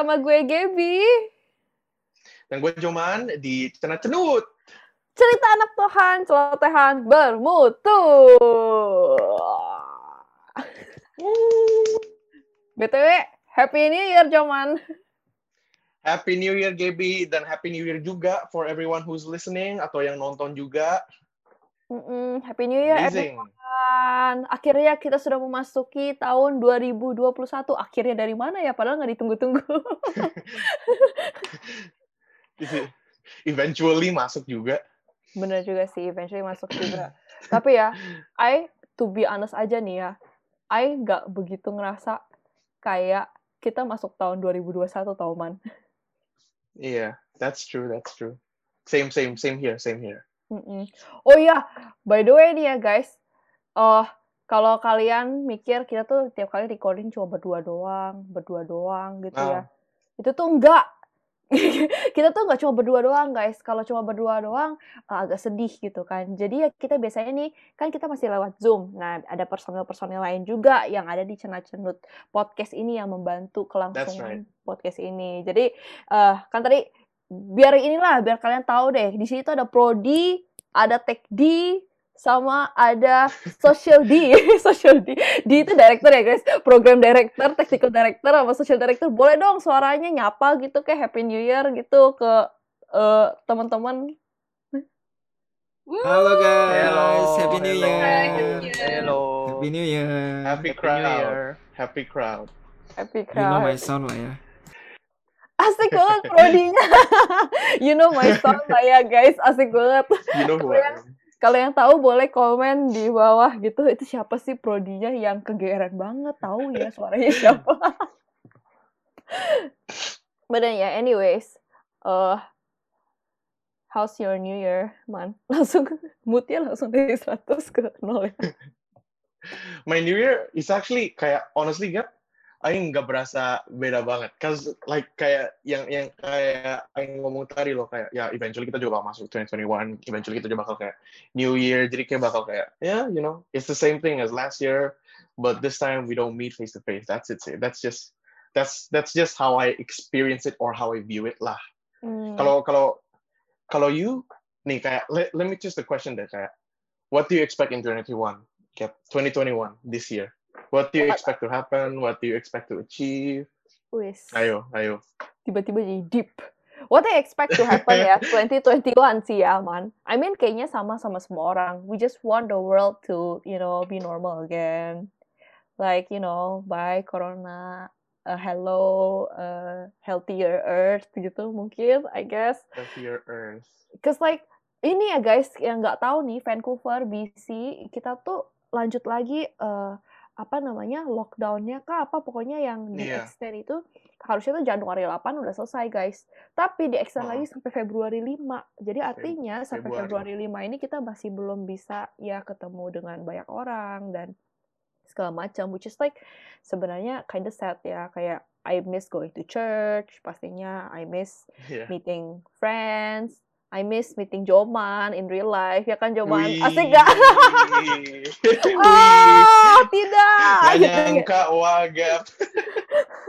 sama gue Gaby. Dan gue Joman di Cenat Cenut. Cerita anak Tuhan, celotehan bermutu. BTW, Happy New Year, Joman. Happy New Year, Gaby. Dan Happy New Year juga for everyone who's listening atau yang nonton juga. Mm-mm, Happy New Year, Amazing. everyone. Akhirnya kita sudah memasuki tahun 2021. Akhirnya dari mana ya? Padahal nggak ditunggu-tunggu. Eventually masuk juga. Bener juga sih, eventually masuk juga. Tapi ya, I, to be honest aja nih ya, I nggak begitu ngerasa kayak kita masuk tahun 2021 tau man. Iya, yeah, that's true, that's true. Same, same, same here, same here. Mm-mm. Oh iya, by the way nih ya guys, uh, kalau kalian mikir kita tuh tiap kali recording cuma berdua doang, berdua doang gitu ya. Itu tuh enggak. kita tuh nggak cuma berdua doang guys. Kalau cuma berdua doang uh, agak sedih gitu kan. Jadi ya kita biasanya nih kan kita masih lewat Zoom. Nah, ada personil-personil lain juga yang ada di cenut-cenut podcast ini yang membantu kelangsungan right. podcast ini. Jadi uh, kan tadi biar inilah biar kalian tahu deh di sini tuh ada prodi, ada tech D, sama ada social D, social D, D itu director ya guys, program director, technical director, sama social director, boleh dong suaranya nyapa gitu kayak Happy New Year gitu ke uh, teman-teman. Halo guys, Hello, Happy New hello. Year. Hello. Happy New Year. Happy Happy crowd. New Year. Happy crowd. Happy You know crowd. my sound lah ya. Asik banget prodinya. you know my song lah ya guys, asik banget. You know am. Kalau yang tahu boleh komen di bawah gitu. Itu siapa sih prodinya yang kegeeran banget tahu ya suaranya siapa. But then yeah, anyways, uh, how's your New Year, man? Langsung moodnya langsung dari 100 ke 0 ya. My New Year is actually kayak honestly gak, I nggak berasa beda banget. Cause like kayak yang yang kayak yang ngomong tadi loh kayak ya eventually kita juga bakal masuk 2021. Eventually kita juga bakal kayak New Year. Jadi kayak bakal kayak yeah you know it's the same thing as last year, but this time we don't meet face to face. That's it. That's just that's that's just how I experience it or how I view it lah. Hmm. Kalau kalau kalau you nih kayak let, let me choose the question deh kayak what do you expect in 2021? Kayak 2021 this year. What do you expect to happen? What do you expect to achieve? Wis. Ayo, ayo. tiba-tiba jadi deep. What I expect to happen ya 2021 sih ya, man. I mean kayaknya sama sama semua orang. We just want the world to, you know, be normal again. Like, you know, bye corona, uh, hello, uh, healthier earth gitu mungkin, I guess. Healthier Earth. Cause like ini ya guys yang nggak tahu nih Vancouver, BC, kita tuh lanjut lagi eh, apa namanya lockdownnya kah apa pokoknya yang di Iya. extend itu harusnya tuh Januari 8 udah selesai guys. Tapi di extend Oh. lagi sampai Februari 5. Jadi artinya sampai Februari. Februari 5 ini kita masih belum bisa ya ketemu dengan banyak orang dan segala macam which is like sebenarnya kind of sad ya kayak I miss going to church pastinya I miss Yeah. meeting friends. I miss meeting Joman in real life. Ya kan Joman? Wih. Asik gak? Oh, tidak. Gak Gitu ya. nyangka wagap.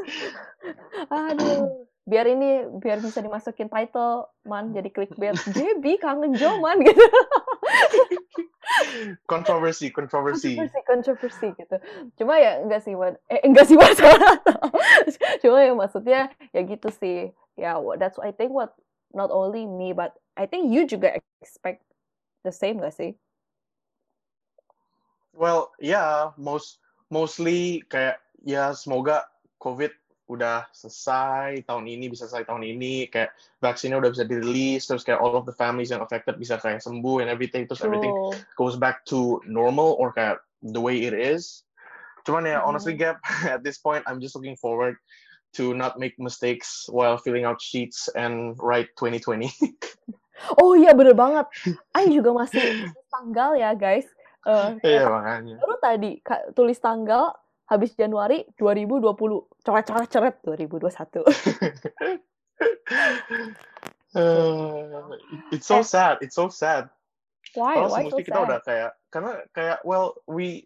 Aduh. Biar ini, biar bisa dimasukin title, man, jadi clickbait. Baby kangen Joman gitu. Kontroversi, kontroversi. Kontroversi, kontroversi gitu. Cuma ya enggak sih, Wan. Eh, enggak sih, Mas. Cuma ya maksudnya ya gitu sih. Ya, wha- that's I think what not only me, but I think you juga expect the same gak sih? Well, yeah, most mostly kayak ya semoga COVID udah selesai tahun ini bisa selesai tahun ini kayak vaksinnya udah bisa dirilis terus kayak all of the families yang affected bisa kayak sembuh and everything terus everything goes back to normal or kayak the way it is. Cuman ya Mhm. honestly Gap at this point I'm just looking forward to not make mistakes while filling out sheets and write 2020. Oh iya bener banget. Ayo juga masih tanggal ya guys. Eh, Iya makanya. baru tadi tulis tanggal habis Januari 2020. Coret-coret-coret 2021. Uh, it's so Eh. sad. It's so sad. Why? Kalau Why so kita udah sad? kayak karena kayak well we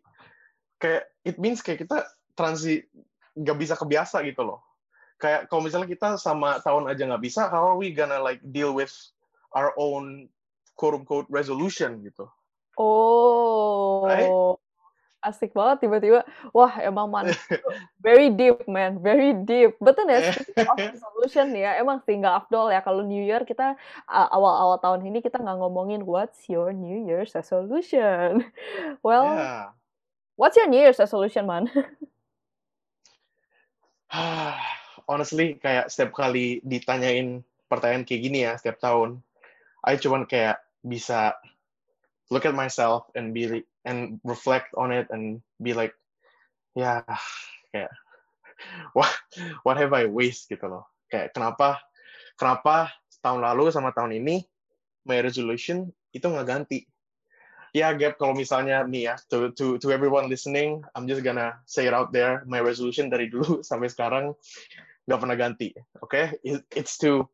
kayak it means kayak kita transi nggak bisa kebiasa gitu loh. kayak kalau misalnya kita sama tahun aja nggak bisa, how are we gonna like deal with our own quote unquote resolution gitu? Oh, Right? asik banget tiba-tiba. Wah, emang man, very deep man, very deep. Betul ya, of resolution ya, emang sih nggak afdol ya kalau New Year kita awal-awal tahun ini kita nggak ngomongin what's your New Year's resolution. Well, Yeah. what's your New Year's resolution man? Honestly, kayak setiap kali ditanyain pertanyaan kayak gini ya setiap tahun, I cuman kayak bisa look at myself and be and reflect on it and be like, ya kayak what what have I waste gitu loh. Kayak kenapa kenapa tahun lalu sama tahun ini my resolution itu nggak ganti. Ya, Gap, kalau misalnya nih ya, to, to, to everyone listening, I'm just gonna say it out there, my resolution dari dulu sampai sekarang nggak pernah ganti, oke? Okay? It, it's to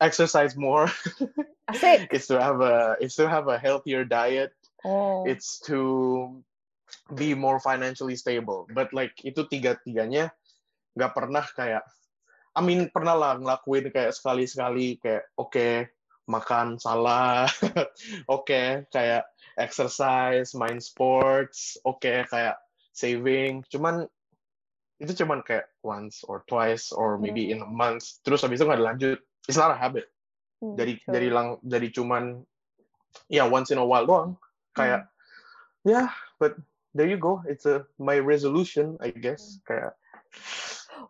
exercise more, it's to have a, it's to have a healthier diet, Oh, it's to be more financially stable. But like itu tiga-tiganya nggak pernah kayak, I mean pernah lah ngelakuin kayak sekali-sekali kayak oke makan salah, oke kayak exercise, main sports, oke kayak saving. Cuman itu cuman kayak once or twice or maybe in a month. Terus habis itu nggak dilanjut. It's not a habit. hmm, Jadi true. jadi lang jadi cuman ya once in a while doang. Kayak yeah, but there you go. It's a my resolution, I guess. Kayak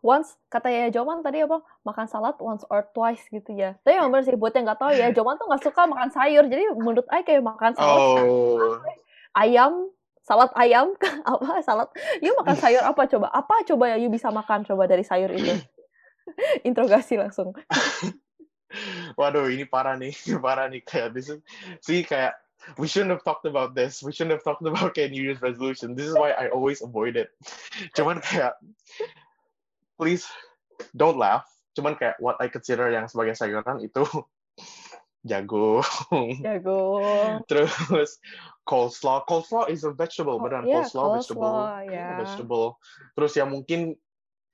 once kata ya Joman tadi apa makan salad once or twice gitu ya. Tapi yang bener sih buat yang nggak tahu ya, Joman tuh nggak suka makan sayur. Jadi menurut Ai kayak makan salad oh ayam, salad ayam, apa salad? You makan sayur apa coba? Apa coba ya you bisa makan coba dari sayur itu? Interogasi langsung. Waduh, ini parah nih, parah nih kayak this is, see kayak we shouldn't have talked about this. We shouldn't have talked about kayak New Year's resolution. This is why I always avoid it. Cuman kayak please don't laugh. Cuman kayak what I consider yang sebagai sayuran itu jagung, Jagung. terus coleslaw. Coleslaw is a vegetable, beneran Iya, coleslaw, vegetable. coleslaw, ya. vegetable. Terus ya mungkin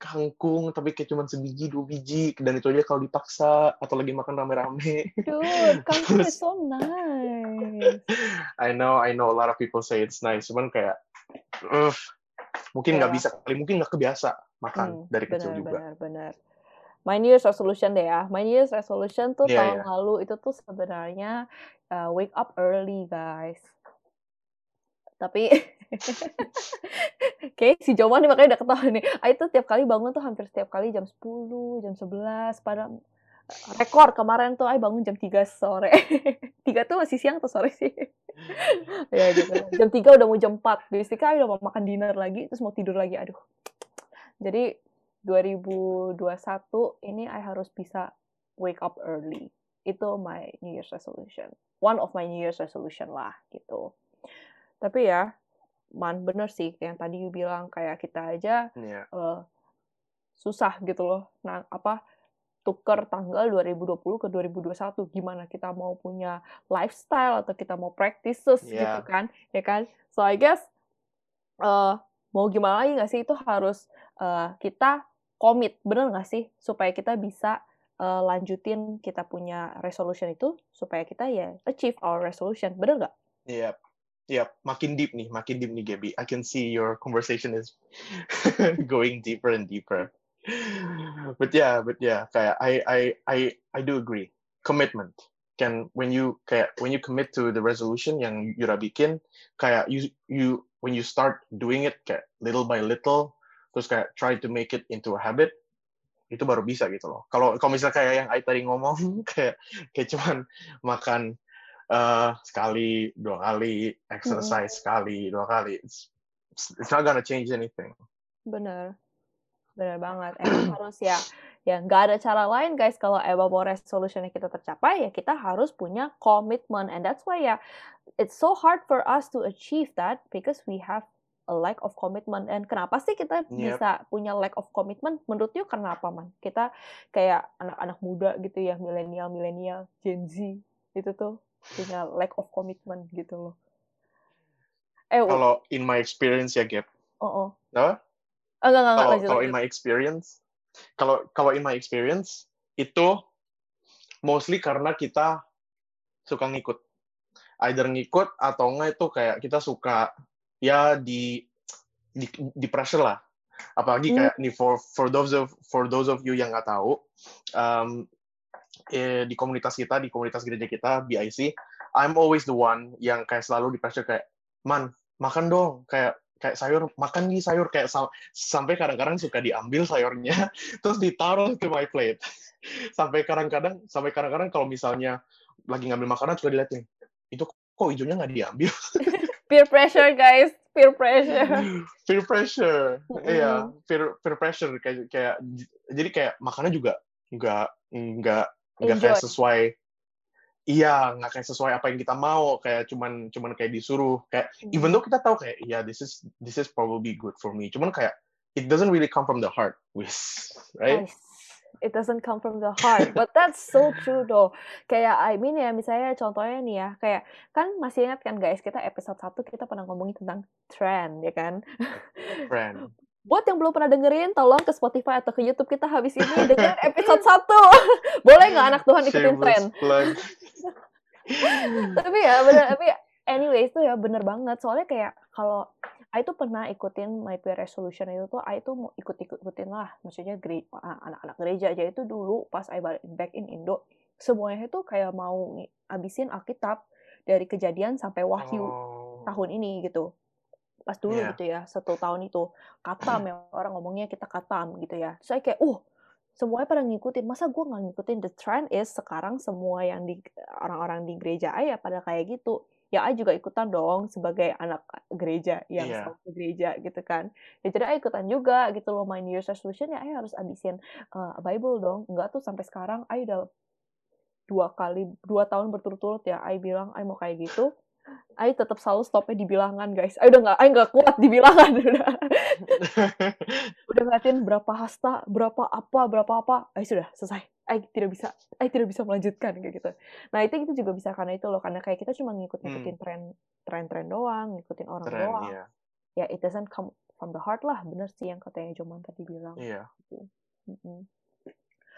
kangkung tapi kayak cuma sebiji dua biji dan itu aja kalau dipaksa atau lagi makan rame-rame. Dude, kangkung is so nice. I know, I know a lot of people say it's nice, cuman kayak uh, mungkin nggak Ya. bisa kali, mungkin nggak kebiasa makan Hmm, dari kecil benar, juga. benar, benar. My New Year's resolution deh ya. My New Year's resolution tuh Iya, tahun iya. lalu itu tuh sebenarnya uh, wake up early, guys. Tapi kayak si Joman nih makanya udah ketawa nih. Aku tuh tiap kali bangun tuh hampir setiap kali jam 10, jam 11, pada rekor kemarin tuh aku bangun jam 3 sore. 3 tuh masih siang atau sore sih? ya gitu. Jam 3 udah mau jam 4. Basically udah mau makan dinner lagi, terus mau tidur lagi. Aduh. Jadi 2021 ini I harus bisa wake up early. Itu my New Year's resolution. One of my New Year's resolution lah gitu. Tapi ya, man bener sih yang tadi you bilang kayak kita aja Iya. eh, susah gitu loh. Nah, apa tuker tanggal 2020 ke 2021 gimana kita mau punya lifestyle atau kita mau practices gitu Yeah. kan ya kan so I guess eh mau gimana lagi nggak sih itu harus eh, kita komit bener nggak sih supaya kita bisa eh, lanjutin kita punya resolution itu supaya kita ya achieve our resolution bener nggak Yep. Yep. Makin deep nih, makin deep nih, Gaby. I can see your conversation is going deeper and deeper. But yeah, but yeah, kayak I I I I do agree. Commitment. Can when you kayak when you commit to the resolution yang udah bikin, kayak you you when you start doing it kayak little by little, terus kayak try to make it into a habit, itu baru bisa gitu loh. Kalau kalau misalnya kayak yang I tadi ngomong kayak kayak cuman makan eh sekali dua kali exercise sekali dua kali. It's, it's not gonna change anything. Bener. Bener banget. Emang harus ya, ya nggak ada cara lain guys. Kalau emang mau resolutionnya kita tercapai ya kita harus punya komitmen and that's why ya it's so hard for us to achieve that because we have a lack of commitment. And kenapa sih kita Yep. bisa punya lack of commitment? Menurut you kenapa man? Kita kayak anak-anak muda gitu ya milenial milenial Gen Z itu tuh punya lack of commitment gitu loh eh oh kalau in my experience ya Gap oh no? enggak enggak enggak kalau lanjut kalau lanjut. in my experience kalau kalau in my experience itu mostly karena kita suka ngikut either ngikut atau enggak itu kayak kita suka ya di di, di pressure lah apalagi Hmm. kayak nih for for those of for those of you yang nggak tahu um, eh, di komunitas kita di komunitas gereja kita BIC I'm always the one yang kayak selalu di pressure kayak man makan dong kayak kayak sayur makan nih sayur kayak sam- sampai kadang-kadang suka diambil sayurnya terus ditaruh ke my plate sampai kadang-kadang sampai kadang-kadang kalau misalnya lagi ngambil makanan suka diliatin itu kok hijaunya nggak diambil Peer pressure, guys. Peer pressure. peer pressure Mm-mm. iya peer peer pressure kayak kayak jadi kayak makannya juga nggak nggak nggak kayak sesuai. Iya nggak kayak sesuai apa yang kita mau. Kayak cuman cuman kayak disuruh. Kayak even though kita tahu kayak ya this is this is probably good for me. Cuman kayak it doesn't really come from the heart wis right? Nice. It doesn't come from the heart, but that's so true though. Kayak I mean ya, misalnya contohnya nih ya, kayak kan masih ingat kan guys, kita episode 1 kita pernah ngomongin tentang trend ya kan. friend Buat yang belum pernah dengerin, tolong ke Spotify atau ke YouTube kita habis ini dengerin episode 1. Boleh nggak anak Tuhan ikutin plug. tapi ya bener tapi anyways tuh ya bener banget soalnya kayak kalau I tuh pernah ikutin my peer resolution itu tuh I tuh mau ikut ikut ikutin lah maksudnya anak-anak gereja aja itu dulu pas I balik back in Indo semuanya itu kayak mau abisin Alkitab dari kejadian sampai Wahyu Oh. tahun ini gitu pas dulu Iya. gitu ya satu tahun itu. Katam ya orang ngomongnya kita katam gitu ya. Saya kayak uh semuanya pada ngikutin. Masa gue nggak ngikutin? The trend is sekarang semua yang di orang-orang di gereja ya pada kayak gitu. Ya I juga ikutan dong sebagai anak gereja yang selalu ke gereja gitu kan. Ya jadi I ikutan juga gitu loh my New Year's resolution. Ya I harus abisin uh, Bible dong. Enggak tuh sampai sekarang I udah dua kali dua tahun berturut-turut ya I bilang I mau kayak gitu I tetap selalu stopnya di bilangan guys. I udah nggak, I nggak kuat di bilangan udah. udah ngeliatin berapa hasta, berapa apa, berapa apa. I sudah selesai. I tidak bisa, I tidak bisa melanjutkan kayak gitu. Nah itu itu juga bisa karena itu loh, karena kayak kita cuma ngikut-ngikutin tren, tren-tren doang, ngikutin orang Keren, doang. iya. Ya it doesn't come from the heart lah, bener sih yang katanya Joman tadi bilang. Iya. Mm-mm.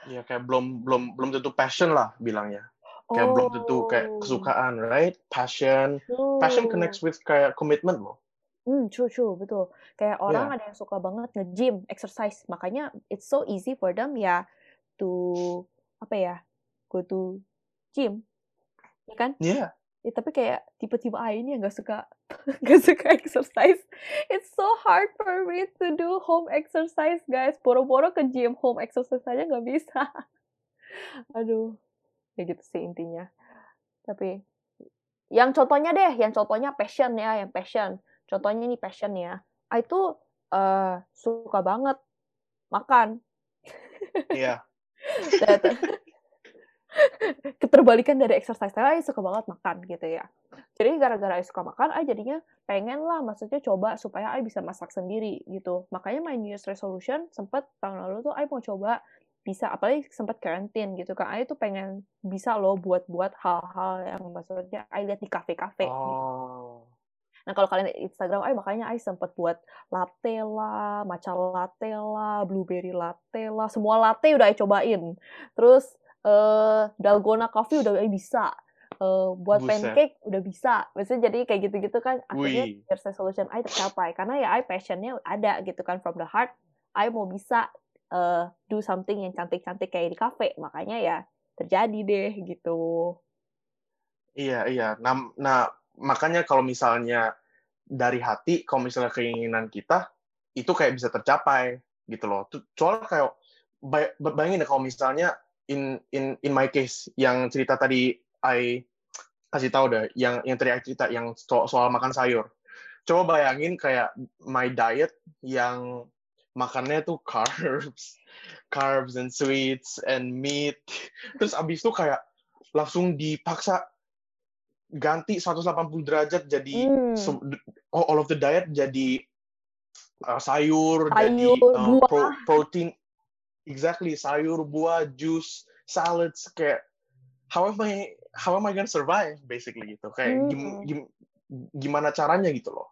Iya, kayak belum belum belum tentu passion lah bilangnya. Kayak belum tentu kayak Oh, kesukaan, right? Passion. Passion true. connects with kayak commitment loh. Hmm, true, true, betul. Kayak orang Iya. ada yang suka banget nge-gym, exercise. Makanya it's so easy for them ya to apa ya, go to gym, ya kan? Iya. Ya, tapi kayak tipe-tipe I ini yang gak suka gak suka exercise. It's so hard for me to do home exercise, guys. Boro-boro ke gym, home exercise aja nggak bisa. Aduh, ya gitu sih intinya. Tapi yang contohnya deh, yang contohnya passion ya, yang passion. Contohnya ini passion ya. I tuh eh, suka banget makan. Iya. Dan- keterbalikan dari exercise saya suka banget makan gitu ya jadi gara-gara suka makan I jadinya pengen lah maksudnya coba supaya I bisa masak sendiri gitu makanya my New Year's resolution sempet tahun lalu tuh I mau coba bisa apalagi sempat karantin gitu kan I tuh pengen bisa loh buat-buat hal-hal yang maksudnya I lihat di kafe-kafe Oh. Nah, kalau kalian Instagram, ay makanya ay sempat buat latte lah, matcha latte lah, blueberry latte lah, semua latte udah ay cobain. Terus eh dalgona coffee udah ay bisa. Eh, buat Buset. pancake udah bisa. Maksudnya jadi kayak gitu-gitu kan akhirnya resolution ay tercapai karena ya ay passionnya ada gitu kan from the heart. Ay mau bisa eh do something yang cantik-cantik kayak di cafe. Makanya ya terjadi deh gitu. Iya, iya. Nah, nah, makanya kalau misalnya dari hati, kalau misalnya keinginan kita, itu kayak bisa tercapai gitu loh. Soalnya kayak bay- bayangin deh kalau misalnya in in in my case yang cerita tadi I kasih tahu deh, yang yang tadi cerita yang so- soal makan sayur. Coba bayangin kayak my diet yang makannya tuh carbs, carbs and sweets and meat. Terus abis itu kayak langsung dipaksa ganti 180 derajat jadi se- all of the diet jadi uh, sayur, jadi Sayur, uh, buah. pro- protein exactly sayur, buah, juice, salads kayak how am I how am I gonna survive basically gitu kayak gim- Hmm. gim- gimana caranya gitu loh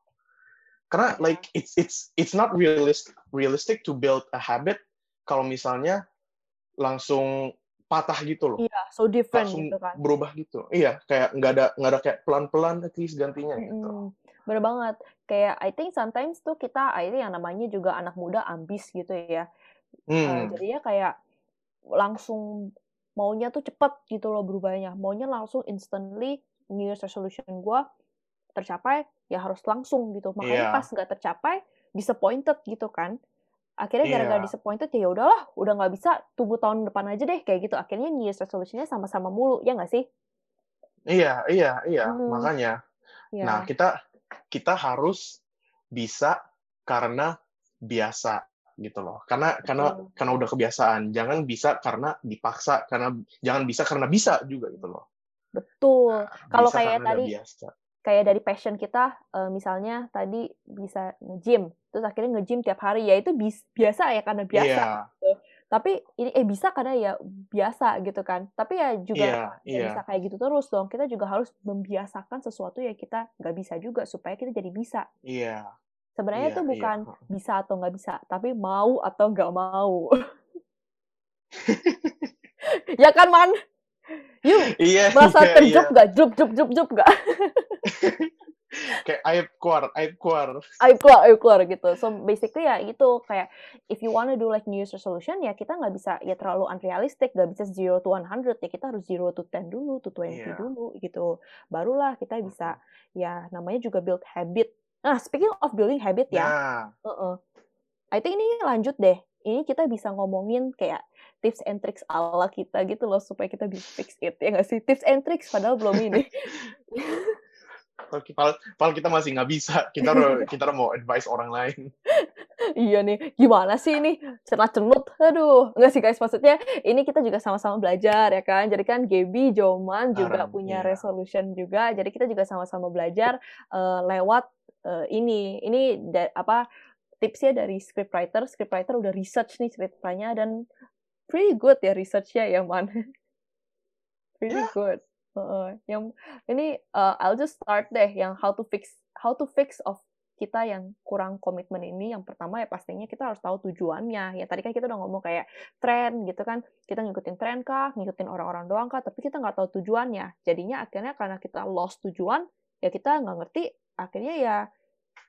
karena like it's it's it's not realistic realistic to build a habit kalau misalnya langsung patah gitu loh. Iya, so different langsung gitu kan. berubah gitu. Iya, kayak nggak ada nggak ada kayak pelan-pelan at least gantinya gitu. Mm-mm. Bener banget. Kayak I think sometimes tuh kita, I think yang namanya juga anak muda ambis gitu ya. Eh, Hmm, jadinya kayak langsung maunya tuh cepet gitu loh berubahnya. Maunya langsung instantly New Year's resolution gue tercapai ya harus langsung gitu. Makanya Iya. pas nggak tercapai disappointed gitu kan. Akhirnya gara-gara Iya. disappointed ya udahlah, udah nggak bisa tunggu tahun depan aja deh kayak gitu. Akhirnya New Year's resolutionnya sama-sama mulu ya nggak sih? iya, iya, iya. Hmm. Makanya, nah Ya. kita kita harus bisa karena biasa gitu loh. Karena karena karena udah kebiasaan. Jangan bisa karena dipaksa. Karena jangan bisa karena bisa juga gitu loh. Betul. Kalau Bisa kayak tadi biasa. Kayak dari passion kita eh, misalnya tadi bisa nge-gym terus akhirnya nge-gym tiap hari ya itu bis- biasa ya karena biasa Iya, tapi ini eh bisa karena ya biasa gitu kan. Tapi ya juga iya, nggak iya, bisa kayak gitu terus dong. Kita juga harus membiasakan sesuatu yang kita nggak bisa juga supaya kita jadi bisa. Iya, sebenarnya iya, itu iya. bukan bisa atau nggak bisa tapi mau atau nggak mau. Ya kan man? You Iya, merasa iya, iya. terjup nggak? Jup jup jup jup nggak Kayak aib keluar, aib keluar. ayo keluar, ayo keluar gitu. So basically ya itu kayak if you wanna do like New Year's resolution ya kita nggak bisa ya terlalu unrealistic, nggak bisa 0 to 100 ya kita harus 0 to 10 dulu, to 20 Iya. dulu gitu. Barulah kita bisa ya namanya juga build habit. Nah speaking of building habit ya, Nah, Heeh. I think ini lanjut deh. Ini kita bisa ngomongin kayak tips and tricks ala kita gitu loh supaya kita bisa fix it ya nggak sih tips and tricks padahal belum ini. padahal padahal kita masih nggak bisa. Kita kita mau advice orang lain. iya nih, gimana sih ini cenat-cenut? Aduh, enggak sih guys, maksudnya ini kita juga sama-sama belajar ya kan. Jadi kan Gaby, Joman juga Aram, punya iya. resolution juga. Jadi kita juga sama-sama belajar eh, lewat eh, ini. Ini da- apa tipsnya dari scriptwriter. Scriptwriter udah research nih ceritanya dan pretty good ya researchnya ya man. pretty Yeah. good. Heeh. yang ini uh, I'll just start deh yang how to fix how to fix of kita yang kurang komitmen ini yang pertama ya pastinya kita harus tahu tujuannya ya tadi kan kita udah ngomong kayak tren gitu kan kita ngikutin tren kah ngikutin orang-orang doang kah tapi kita nggak tahu tujuannya jadinya akhirnya karena kita lost tujuan ya kita nggak ngerti akhirnya ya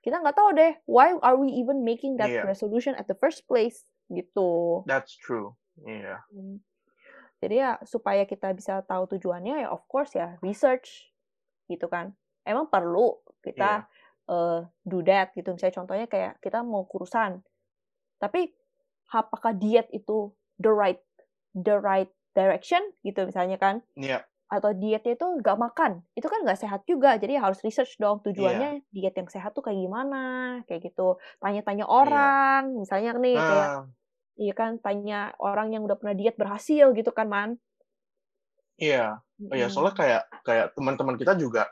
kita nggak tahu deh why are we even making that Iya. resolution at the first place gitu That's true. Iya. Hmm. Jadi ya supaya kita bisa tahu tujuannya ya of course ya research gitu kan. Emang perlu kita eh, do that gitu. Misalnya contohnya kayak kita mau kurusan. Tapi apakah diet itu the right the right direction gitu misalnya kan? Iya. Atau dietnya itu nggak makan, itu kan nggak sehat juga. Jadi harus research dong tujuannya diet yang sehat tuh kayak gimana, kayak gitu. Tanya-tanya orang, misalnya nih kayak Nah, Iya kan, tanya orang yang udah pernah diet berhasil gitu kan, Man. iya. Oh ya, soalnya kayak kayak teman-teman kita juga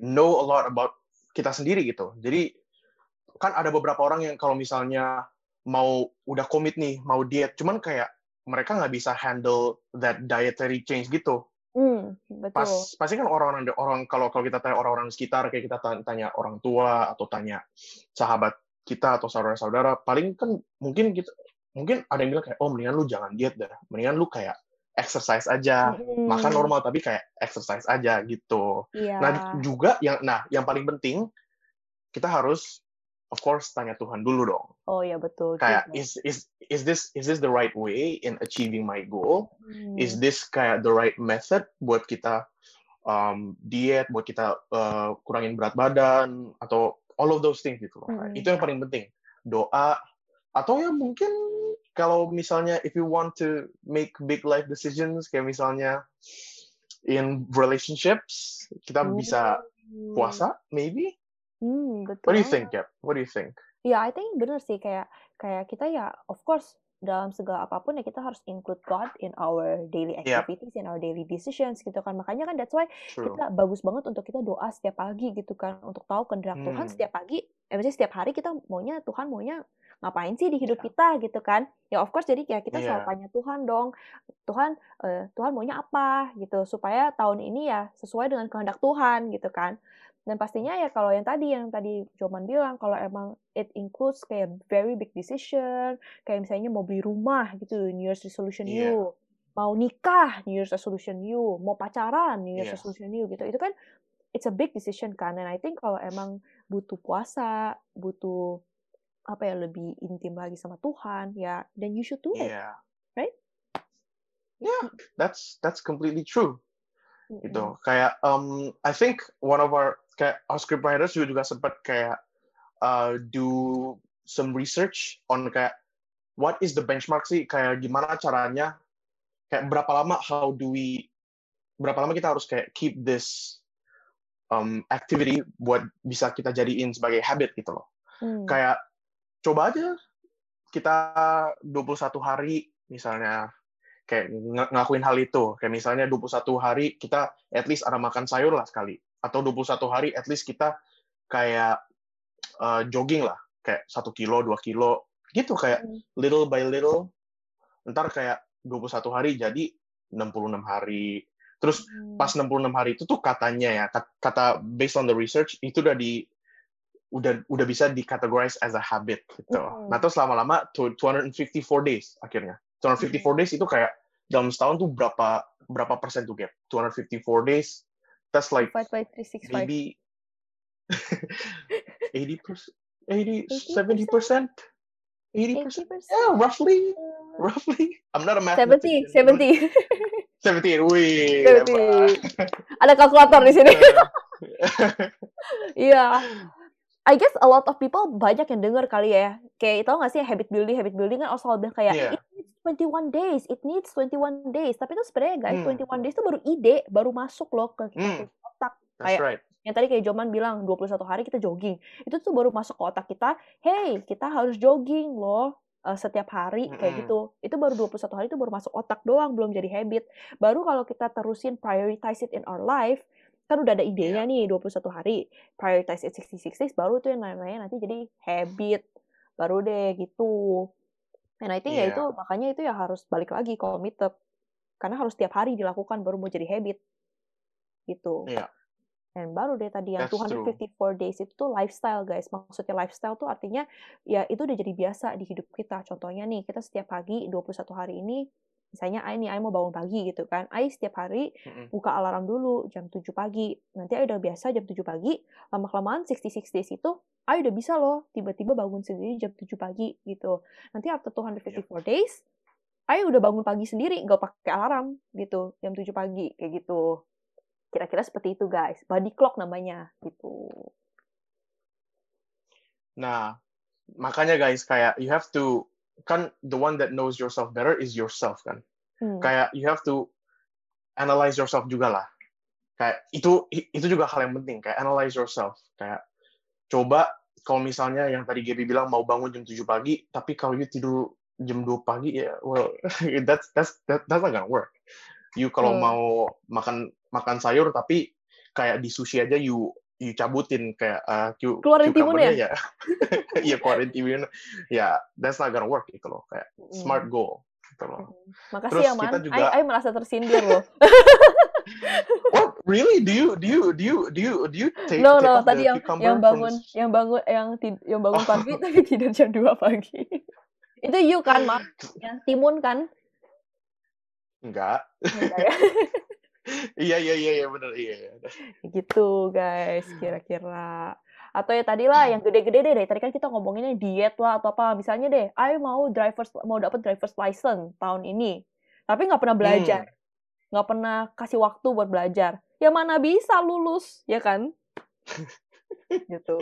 know a lot about kita sendiri gitu. Jadi kan ada beberapa orang yang kalau misalnya mau udah komit nih mau diet, cuman kayak mereka nggak bisa handle that dietary change gitu. Hmm, betul. Pas pasti kan orang-orang orang kalau kalau kita tanya orang-orang sekitar kayak kita tanya, tanya orang tua atau tanya sahabat kita atau saudara-saudara, paling kan mungkin kita mungkin ada yang bilang kayak oh mendingan lu jangan diet dah, mendingan lu kayak exercise aja, Mm-mm. makan normal tapi kayak exercise aja gitu. Iya. Nah, juga yang nah, yang paling penting kita harus of course tanya Tuhan dulu dong. Oh ya betul. Kayak is is is this is this the right way in achieving my goal? Hmm. Is this kayak the right method buat kita um, diet, buat kita uh, kurangin berat badan atau all of those things gitu loh. Mm. Itu yang paling penting. Doa atau ya mungkin kalau misalnya if you want to make big life decisions kayak misalnya in relationships kita bisa Hmm. puasa maybe Hmm, betul. what do you think Gap? what do you think Ya, I think bener sih kayak kayak kita ya of course dalam segala apa pun ya kita harus include God in our daily activities, in our daily decisions gitu kan. Makanya kan that's why true kita bagus banget untuk kita doa setiap pagi gitu kan untuk tahu kehendak Tuhan Hmm. setiap pagi eh maksudnya setiap hari kita maunya Tuhan maunya ngapain sih di hidup Iya. kita gitu kan? Ya of course jadi ya kita selalu Iya. tanya Tuhan dong, Tuhan eh, Tuhan maunya apa gitu supaya tahun ini ya sesuai dengan kehendak Tuhan gitu kan. Dan pastinya ya kalau yang tadi yang tadi Joman bilang kalau emang it includes kayak very big decision, kayak misalnya mau beli rumah gitu, New Year's resolution Iya. you, mau nikah, New Year's resolution you, mau pacaran, New Year's Iya. resolution you gitu. Itu kan it's a big decision kan. And I think kalau emang butuh puasa, butuh apa ya lebih intim lagi sama Tuhan, ya then you should do it. Iya. right? Yeah, that's that's completely true. Mm-mm. gitu kayak um I think one of our kayak our script writers juga, juga sempat kayak uh, do some research on kayak what is the benchmark sih kayak gimana caranya kayak berapa lama how do we berapa lama kita harus kayak keep this um, activity buat bisa kita jadiin sebagai habit gitu loh Hmm. kayak coba aja kita 21 hari misalnya. Kayak ng- ngelakuin hal itu. Kayak misalnya 21 hari kita at least ada makan sayur lah sekali. Atau 21 hari at least kita kayak uh, jogging lah. Kayak satu kilo dua kilo. Gitu kayak Hmm. little by little. Ntar kayak 21 hari jadi 66 hari. Terus Hmm. pas 66 hari itu tuh katanya ya kat- kata based on the research itu udah di udah udah bisa dikategorize as a habit gitu. Mm. Nah terus lama-lama to 254 days akhirnya. 254 days itu kayak dalam setahun tuh berapa berapa persen tuh gap? 254 days. That's like Divide by 365. maybe 80 percent, 80, 80%? 70 percent, 80 percent. 80%. Yeah, roughly, roughly. I'm not a 70, mathematician. 70. 70. Wih, 70. hebat. Ada kalkulator di sini. Iya. I guess a lot of people banyak yang denger kali ya. Kayak tau gak sih habit building, habit building kan selalu bilang kayak Iya. it needs 21 days, it needs 21 days. Tapi itu sebenarnya guys, Hmm. 21 days itu baru ide, baru masuk loh ke kita Hmm. punya otak. That's Kayak right. yang tadi kayak Joman bilang 21 hari kita jogging. Itu tuh baru masuk ke otak kita, hey, kita harus jogging loh eh, setiap hari kayak Mm-mm. gitu. Itu baru 21 hari itu baru masuk otak doang, belum jadi habit. Baru kalau kita terusin prioritize it in our life, kan udah ada idenya nih 21 hari. Prioritize it 66 days baru tuh yang namanya nanti jadi habit. Baru deh gitu. And I think ya Iya. itu makanya itu ya harus balik lagi committed. Karena harus tiap hari dilakukan baru mau jadi habit. Gitu. Iya. Dan baru deh tadi yang That's true. 254 days itu tuh lifestyle guys. Maksudnya lifestyle tuh artinya ya itu udah jadi biasa di hidup kita. Contohnya nih, kita setiap pagi 21 hari ini, misalnya Ai nih, Ai mau bangun pagi gitu kan. Ai setiap hari buka alarm dulu jam 7 pagi. Nanti Ai udah biasa jam 7 pagi, lama-kelamaan 66 days itu Ai udah bisa loh tiba-tiba bangun sendiri jam 7 pagi gitu. Nanti after 254 days, Ai udah bangun pagi sendiri, nggak pakai alarm gitu, jam 7 pagi kayak gitu. Kira-kira seperti itu guys. Body clock namanya gitu. Nah, makanya guys kayak you have to kan the one that knows yourself better is yourself kan. Hmm. Kayak you have to analyze yourself juga lah. Kayak itu itu juga hal yang penting kayak analyze yourself. Kayak coba kalau misalnya yang tadi Gaby bilang mau bangun jam 7 pagi, tapi kalau you tidur jam 2 pagi ya well that's that's that, that's not gonna work. You kalau Hmm. mau makan makan sayur tapi kayak di sushi aja you you cabutin kayak uh, cu- Keluarin timunnya? ya. Iya keluarin timun. Ya, that's not gonna work gitu loh. Kayak smart Hmm. goal gitu loh. Hmm. Makasih Terus ya man. kita juga- Ai merasa tersindir loh. What really? Do you do you do you do you do you take no take no tadi yang yang from bangun the- yang bangun yang tid- yang bangun Oh. pagi tapi tidur jam 2 pagi. itu you kan, Mak? Yang timun kan? Enggak. Enggak ya? Iya iya iya iya benar iya. iya. gitu guys kira-kira. Atau ya tadi lah yang gede-gede deh dari tadi kan kita ngomonginnya diet lah atau apa. Misalnya deh ayo mau drivers mau dapat drivers license tahun ini tapi nggak pernah belajar. Nggak pernah kasih waktu buat belajar. Ya mana bisa lulus ya kan? Gitu.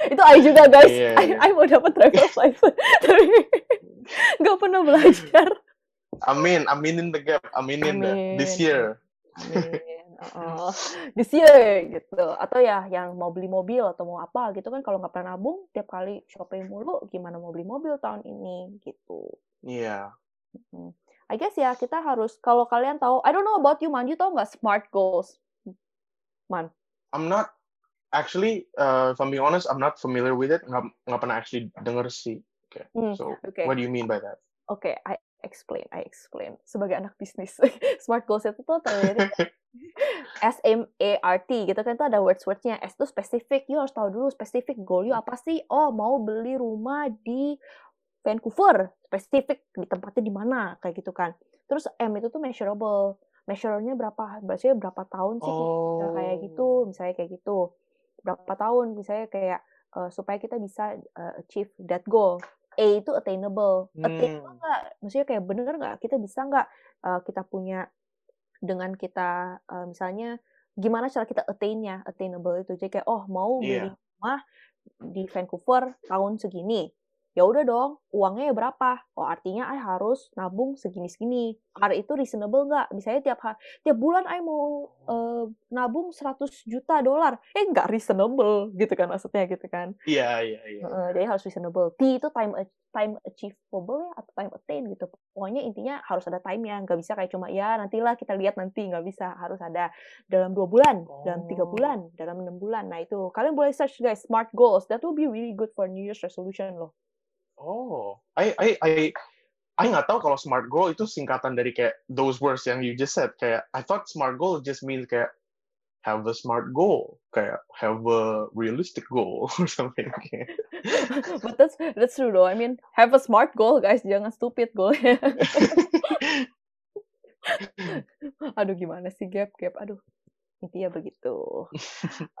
Itu Ai juga guys. Iya, Ai, iya. Ai mau dapat drivers license tapi nggak pernah belajar Amin, aminin the gap, aminin the, this Amin. year. Amin. Oh, this year gitu. Atau ya yang mau beli mobil atau mau apa gitu kan kalau nggak pernah nabung tiap kali shopping mulu gimana mau beli mobil tahun ini gitu. Iya. Hmm. I guess ya kita harus kalau kalian tahu I don't know about you man, you tahu nggak smart goals? Man. I'm not actually, uh, if I'm being honest, I'm not familiar with it. Nggak, nggak pernah actually denger sih. Okay. Hmm, So, okay. what do you mean by that? Oke, I explain, I explain. Sebagai anak bisnis, smart goals itu tuh terdiri S M A R T gitu kan itu ada words wordsnya S itu spesifik, you harus tahu dulu spesifik goal you apa sih? Oh mau beli rumah di Vancouver, spesifik di tempatnya di mana kayak gitu kan. Terus M itu tuh measurable, measure-nya berapa? Berarti berapa tahun sih kita kayak gitu, Oh. misalnya kayak gitu. Berapa tahun misalnya kayak eh, supaya kita bisa eh, achieve that goal. A itu attainable. Attainable Hmm. nggak? Maksudnya kayak bener nggak? Kita bisa nggak eh, kita punya dengan kita eh, misalnya gimana cara kita attain-nya? Attainable itu. Jadi kayak oh mau beli Iya. rumah di Vancouver tahun segini. Ya udah dong, uangnya ya berapa? Oh artinya I harus nabung segini-segini. R itu reasonable nggak? Misalnya tiap ha- tiap bulan I mau eh, nabung 100 juta dolar. Eh nggak reasonable gitu kan maksudnya gitu kan. Iya, iya, iya. Jadi harus reasonable. T itu time time achievable ya atau time attain gitu. Pokoknya intinya harus ada time-nya. Nggak bisa kayak cuma ya nantilah kita lihat nanti. Nggak bisa. Harus ada dalam dua bulan, dalam tiga Oh. bulan, dalam enam bulan. Nah itu kalian boleh search guys smart goals. That will be really good for New Year's resolution loh. Oh, I, I, I, I nggak tahu kalau smart goal itu singkatan dari kayak those words yang you just said. Kayak I thought smart goal just means kayak have a smart goal, kayak have a realistic goal or something. But that's that's true though. I mean have a smart goal guys. Jangan stupid goal. Aduh gimana sih gap gap. Aduh intinya begitu.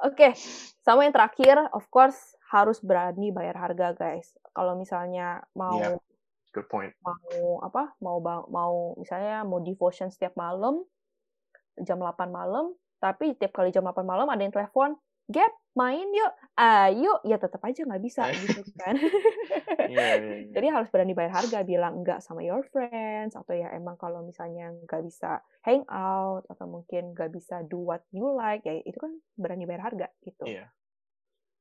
Oke, sama yang terakhir, of course harus berani bayar harga, guys. Kalau misalnya mau Yeah. Good point. mau apa? Mau mau misalnya mau devotion setiap malam jam 8 malam, tapi tiap kali jam 8 malam ada yang telepon, "Gap, main yuk." Ayo, ya tetap aja nggak bisa gitu kan. Iya, iya, iya. Jadi harus berani bayar harga, bilang enggak sama your friends, atau ya emang kalau misalnya nggak bisa hang out, atau mungkin nggak bisa do what you like, ya itu kan berani bayar harga gitu. Iya.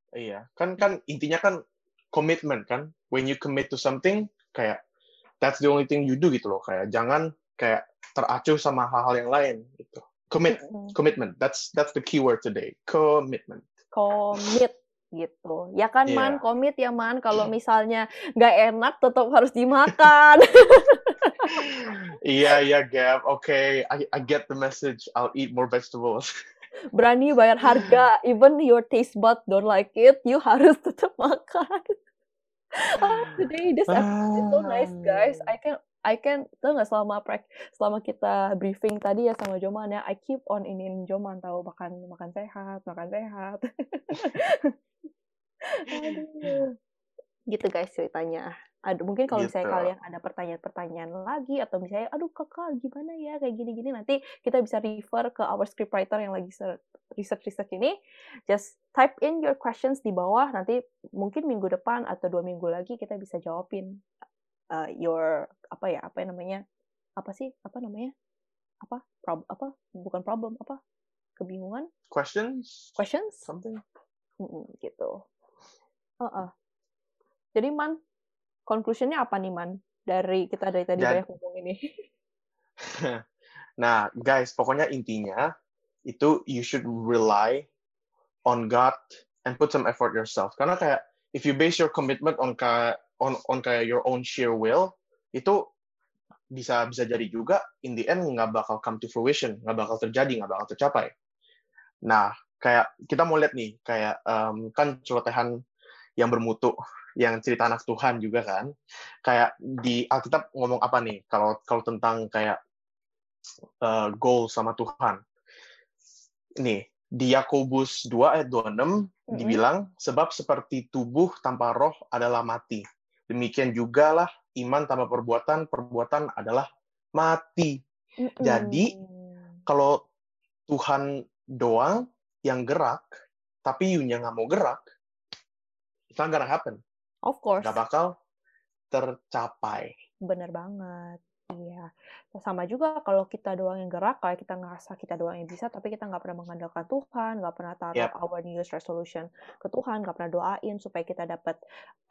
Iya, kan kan intinya kan komitmen kan. When you commit to something, kayak that's the only thing you do gitu loh. Kayak jangan kayak teracuh sama hal-hal yang lain gitu. Commit, commitment. That's that's the key word today. Commitment. Komit gitu. Ya kan man, Iya. komit ya man. Kalau misalnya nggak enak tetap harus dimakan. Iya, iya, Gab. Okay, I I get the message. I'll eat more vegetables. Berani bayar harga, even your taste bud don't like it, you harus tetap makan. Ah, today this episode is so nice guys. I can I can tau nggak selama prek selama kita briefing tadi ya sama Joman ya, I keep on inin Joman tahu makan makan sehat, makan sehat. Aduh. Gitu guys ceritanya. Aduh, mungkin kalau misalnya Gitu. kalian ada pertanyaan-pertanyaan lagi atau misalnya aduh kakak gimana ya kayak gini-gini nanti kita bisa refer ke our scriptwriter yang lagi ser- research-research ini. Just type in your questions di bawah nanti mungkin minggu depan atau dua minggu lagi kita bisa jawabin uh, your apa ya apa yang namanya apa sih apa namanya apa prob apa bukan problem apa kebingungan Questions? questions Something? Mm-mm, gitu. Heeh. Jadi man, conclusionnya apa nih man dari kita dari tadi Jadi- banyak ngomong ini? Nah, guys, pokoknya intinya itu you should rely on God and put some effort yourself. Karena kayak if you base your commitment on kayak on on kayak your own sheer will, itu bisa bisa jadi juga in the end nggak bakal come to fruition, nggak bakal terjadi, nggak bakal tercapai. Nah, kayak kita mau lihat nih, kayak em, kan celotehan yang bermutu, yang cerita anak Tuhan juga kan. Kayak di Alkitab ngomong apa nih? Kalau kalau tentang kayak uh, goal sama Tuhan. Nih, di Yakobus 2 ayat 26 Mm-mm. dibilang sebab seperti tubuh tanpa roh adalah mati. Demikian juga lah iman tanpa perbuatan, perbuatan adalah mati. Jadi, Mm-mm. Kalau Tuhan doang yang gerak, tapi you nggak mau gerak, it's not gonna happen. of course, Nggak bakal tercapai. bener banget. Iya, sama juga kalau kita doang yang gerak, kayak kita ngerasa kita doang yang bisa, tapi kita nggak pernah mengandalkan Tuhan, nggak pernah taruh Yep. our New Year's resolution ke Tuhan, nggak pernah doain supaya kita dapat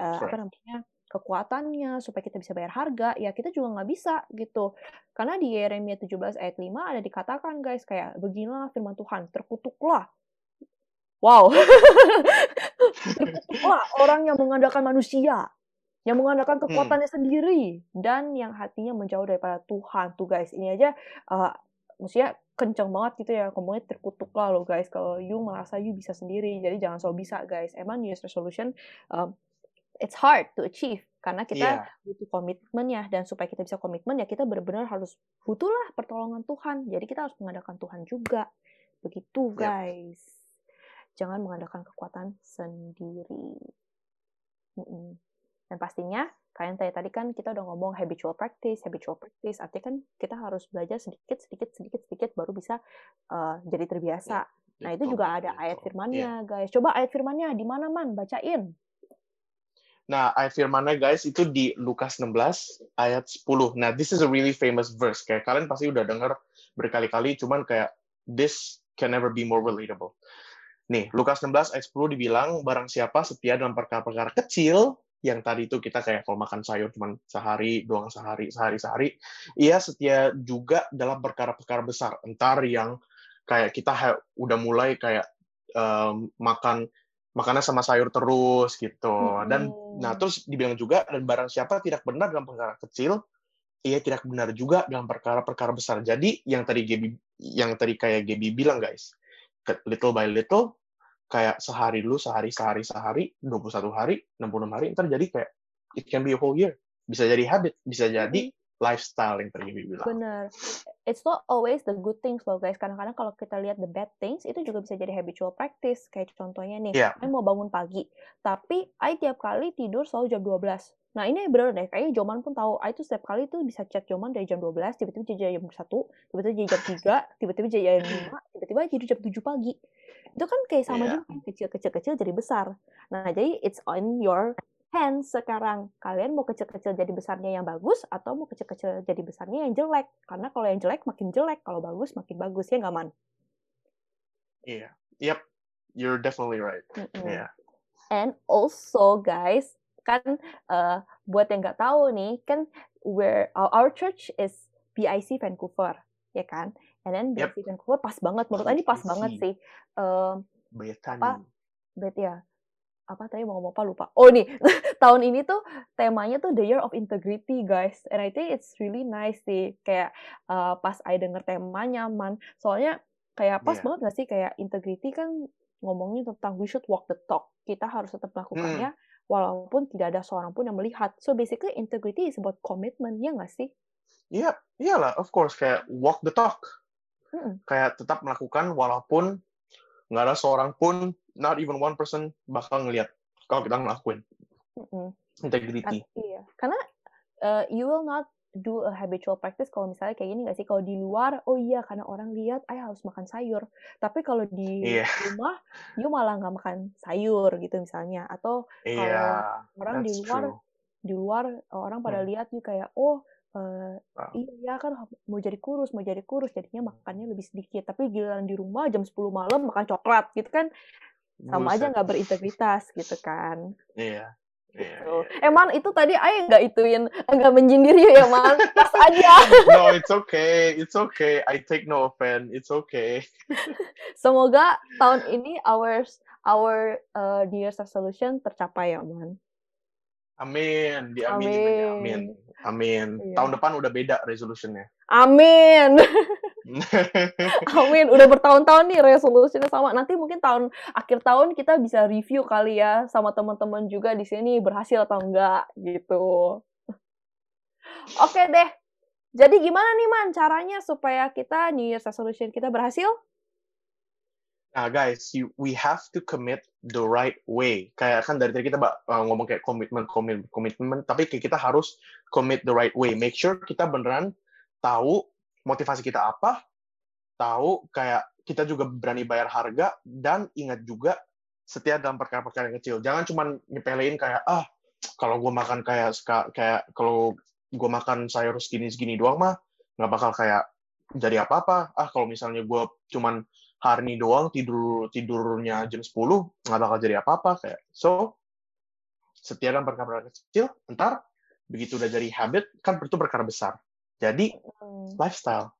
eh, apa namanya kekuatannya, supaya kita bisa bayar harga, ya kita juga nggak bisa gitu. Karena di Yeremia 17 ayat 5 ada dikatakan guys kayak beginilah firman Tuhan, terkutuklah Wow. Terkutuklah orang yang mengandalkan manusia, yang mengandalkan Hmm. kekuatannya sendiri, dan yang hatinya menjauh daripada Tuhan. Tuh guys, ini aja uh, maksudnya kenceng banget gitu ya ngomongnya terkutuklah lo guys kalau you merasa you bisa sendiri. Jadi jangan so bisa guys. Emang New Year's resolution um, it's hard to achieve karena kita Iya. butuh komitmen ya dan supaya kita bisa komitmen ya kita benar-benar harus butuhlah pertolongan Tuhan. Jadi kita harus mengandalkan Tuhan juga. Begitu guys. Jangan mengandalkan kekuatan sendiri. Dan pastinya kalian tadi tadi kan kita udah ngomong habitual practice, habitual practice. Artinya kan kita harus belajar sedikit, sedikit, sedikit, sedikit baru bisa uh, jadi terbiasa. Nah itu juga ada ayat firmannya guys. Coba ayat firmannya di mana man? Bacain. Nah, ayat firmannya guys itu di Lukas 16 ayat 10. Nah, this is a really famous verse. Kayak kalian pasti udah dengar berkali-kali, cuman kayak this can never be more relatable. Nih, Lukas 16 ayat 10 dibilang, barang siapa setia dalam perkara-perkara kecil, yang tadi itu kita kayak kalau makan sayur cuman sehari, doang sehari, sehari-sehari, ia setia juga dalam perkara-perkara besar. Entar yang kayak kita udah mulai kayak em, makan makannya sama sayur terus gitu. Dan Mm-mm. nah terus dibilang juga dan barang siapa tidak benar dalam perkara kecil, ia tidak benar juga dalam perkara-perkara besar. Jadi yang tadi Gaby yang tadi kayak Gaby bilang guys, little by little kayak sehari dulu, sehari, sehari, sehari, 21 hari, 66 hari, ntar jadi kayak it can be a whole year. Bisa jadi habit, bisa jadi lifestyle yang tadi Gaby bilang. Bener. It's not always the good things loh guys. Kadang-kadang kalau kita lihat the bad things, itu juga bisa jadi habitual practice. Kayak contohnya nih. I mau bangun pagi. Tapi I tiap kali tidur selalu jam 12. Nah ini bener deh, kayaknya Joman pun tahu. I tuh setiap kali tuh bisa chat Joman dari jam 12, tiba-tiba jadi jam 1, tiba-tiba jadi jam 3, tiba-tiba jadi jam 5, tiba-tiba jadi jam 7 pagi. Itu kan kayak sama Iya. juga, kecil-kecil-kecil jadi besar. Nah jadi it's on your hands sekarang. Kalian mau kecil-kecil jadi besarnya yang bagus atau mau kecil-kecil jadi besarnya yang jelek? Karena kalau yang jelek makin jelek, kalau bagus makin bagus ya nggak man? Iya. Yep. You're definitely right. Mm-mm. Iya. And also guys, kan eh, buat yang nggak tahu nih, kan where our, church is BIC Vancouver, ya kan? And then Yep. BIC Vancouver pas banget, menurut saya ini pas BIC. banget sih. Eh, Bayatani. Apa? berarti ya apa tadi mau ngomong apa lupa. Oh nih tahun ini tuh temanya tuh the year of integrity guys, and I think it's really nice sih. Kayak eh, pas I denger temanya man, soalnya kayak pas Iya. banget gak sih kayak integrity kan ngomongnya tentang we should walk the talk. Kita harus tetap melakukannya walaupun tidak ada seorang pun yang melihat. So basically integrity is about commitment ya nggak sih? Iya, iyalah, of course kayak walk the talk. Mm-mm. Kayak tetap melakukan walaupun nggak ada seorang pun, not even one person bakal ngelihat kalau kita ngelakuin Mm-mm. integrity. Kan- iya, karena uh, you will not do a habitual practice kalau misalnya kayak gini nggak sih? Kalau di luar, oh iya karena orang lihat, ayah harus makan sayur. Tapi kalau di Iya. rumah, you malah nggak makan sayur gitu misalnya. Atau Iya, orang di luar, true. di luar orang pada Hmm. lihat you kayak, oh eh, Ah. iya kan mau jadi kurus, mau jadi kurus, jadinya makannya lebih sedikit. Tapi giliran di rumah jam 10 malam makan coklat gitu kan, sama aja Buset. nggak berintegritas gitu kan. Iya. Iya, Gitu. iya. Eh man, itu tadi Ayah nggak ituin, nggak menyindir ya man, pas aja. No, it's okay. It's okay. I take no offense. It's okay. Semoga tahun ini our our uh, New Year's resolution tercapai ya man. Amin. Diaminin aja. Amin. Amin. Iya. Tahun depan udah beda resolutionnya. Amin, amin. Udah bertahun-tahun nih resolusinya sama. Nanti mungkin tahun akhir tahun kita bisa review kali ya sama teman-teman juga di sini berhasil atau enggak gitu. Oke deh. Jadi gimana nih man caranya supaya kita New Year's resolution kita berhasil? Nah, guys, you, we have to commit the right way. Kayak kan dari tadi kita uh, ngomong kayak komitmen, komitmen, komitmen, tapi kayak kita harus commit the right way. Make sure kita beneran tahu motivasi kita apa, tahu kayak kita juga berani bayar harga, dan ingat juga setia dalam perkara-perkara yang kecil. Jangan cuma nyepelein kayak, ah, kalau gue makan kayak, kayak kalau gue makan sayur segini-segini doang mah, nggak bakal kayak jadi apa-apa. Ah, kalau misalnya gue cuman hari ini doang tidur tidurnya jam 10 nggak bakal jadi apa-apa kayak so setia dalam perkara kecil ntar begitu udah jadi habit kan itu perkara besar jadi lifestyle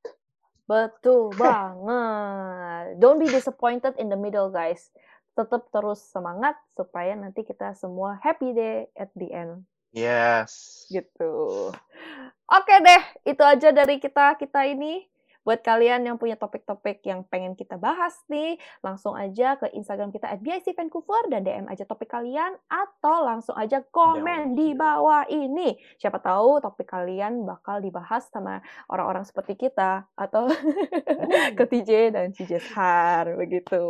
Betul banget. Don't be disappointed in the middle, guys. tetap terus semangat supaya nanti kita semua happy day at the end. Yes. Gitu. Oke deh, itu aja dari kita kita ini. Buat kalian yang punya topik-topik yang pengen kita bahas nih, langsung aja ke Instagram kita at BIC Vancouver dan DM aja topik kalian atau langsung aja komen di bawah ini. Siapa tahu topik kalian bakal dibahas sama orang-orang seperti kita atau ke TJ dan CJ Har begitu.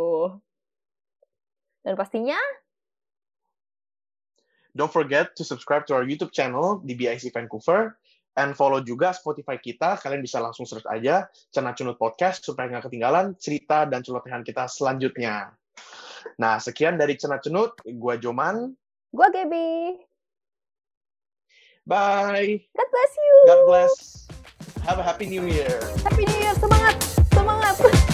Dan pastinya Don't forget to subscribe to our YouTube channel di BIC Vancouver and follow juga Spotify kita. Kalian bisa langsung search aja Cenat Cunut Podcast supaya nggak ketinggalan cerita dan celotehan kita selanjutnya. Nah, sekian dari Cenat Cenut. Gua Joman. Gua Gaby. Bye. God bless you. God bless. Have a happy new year. Happy New Year. Semangat. Semangat.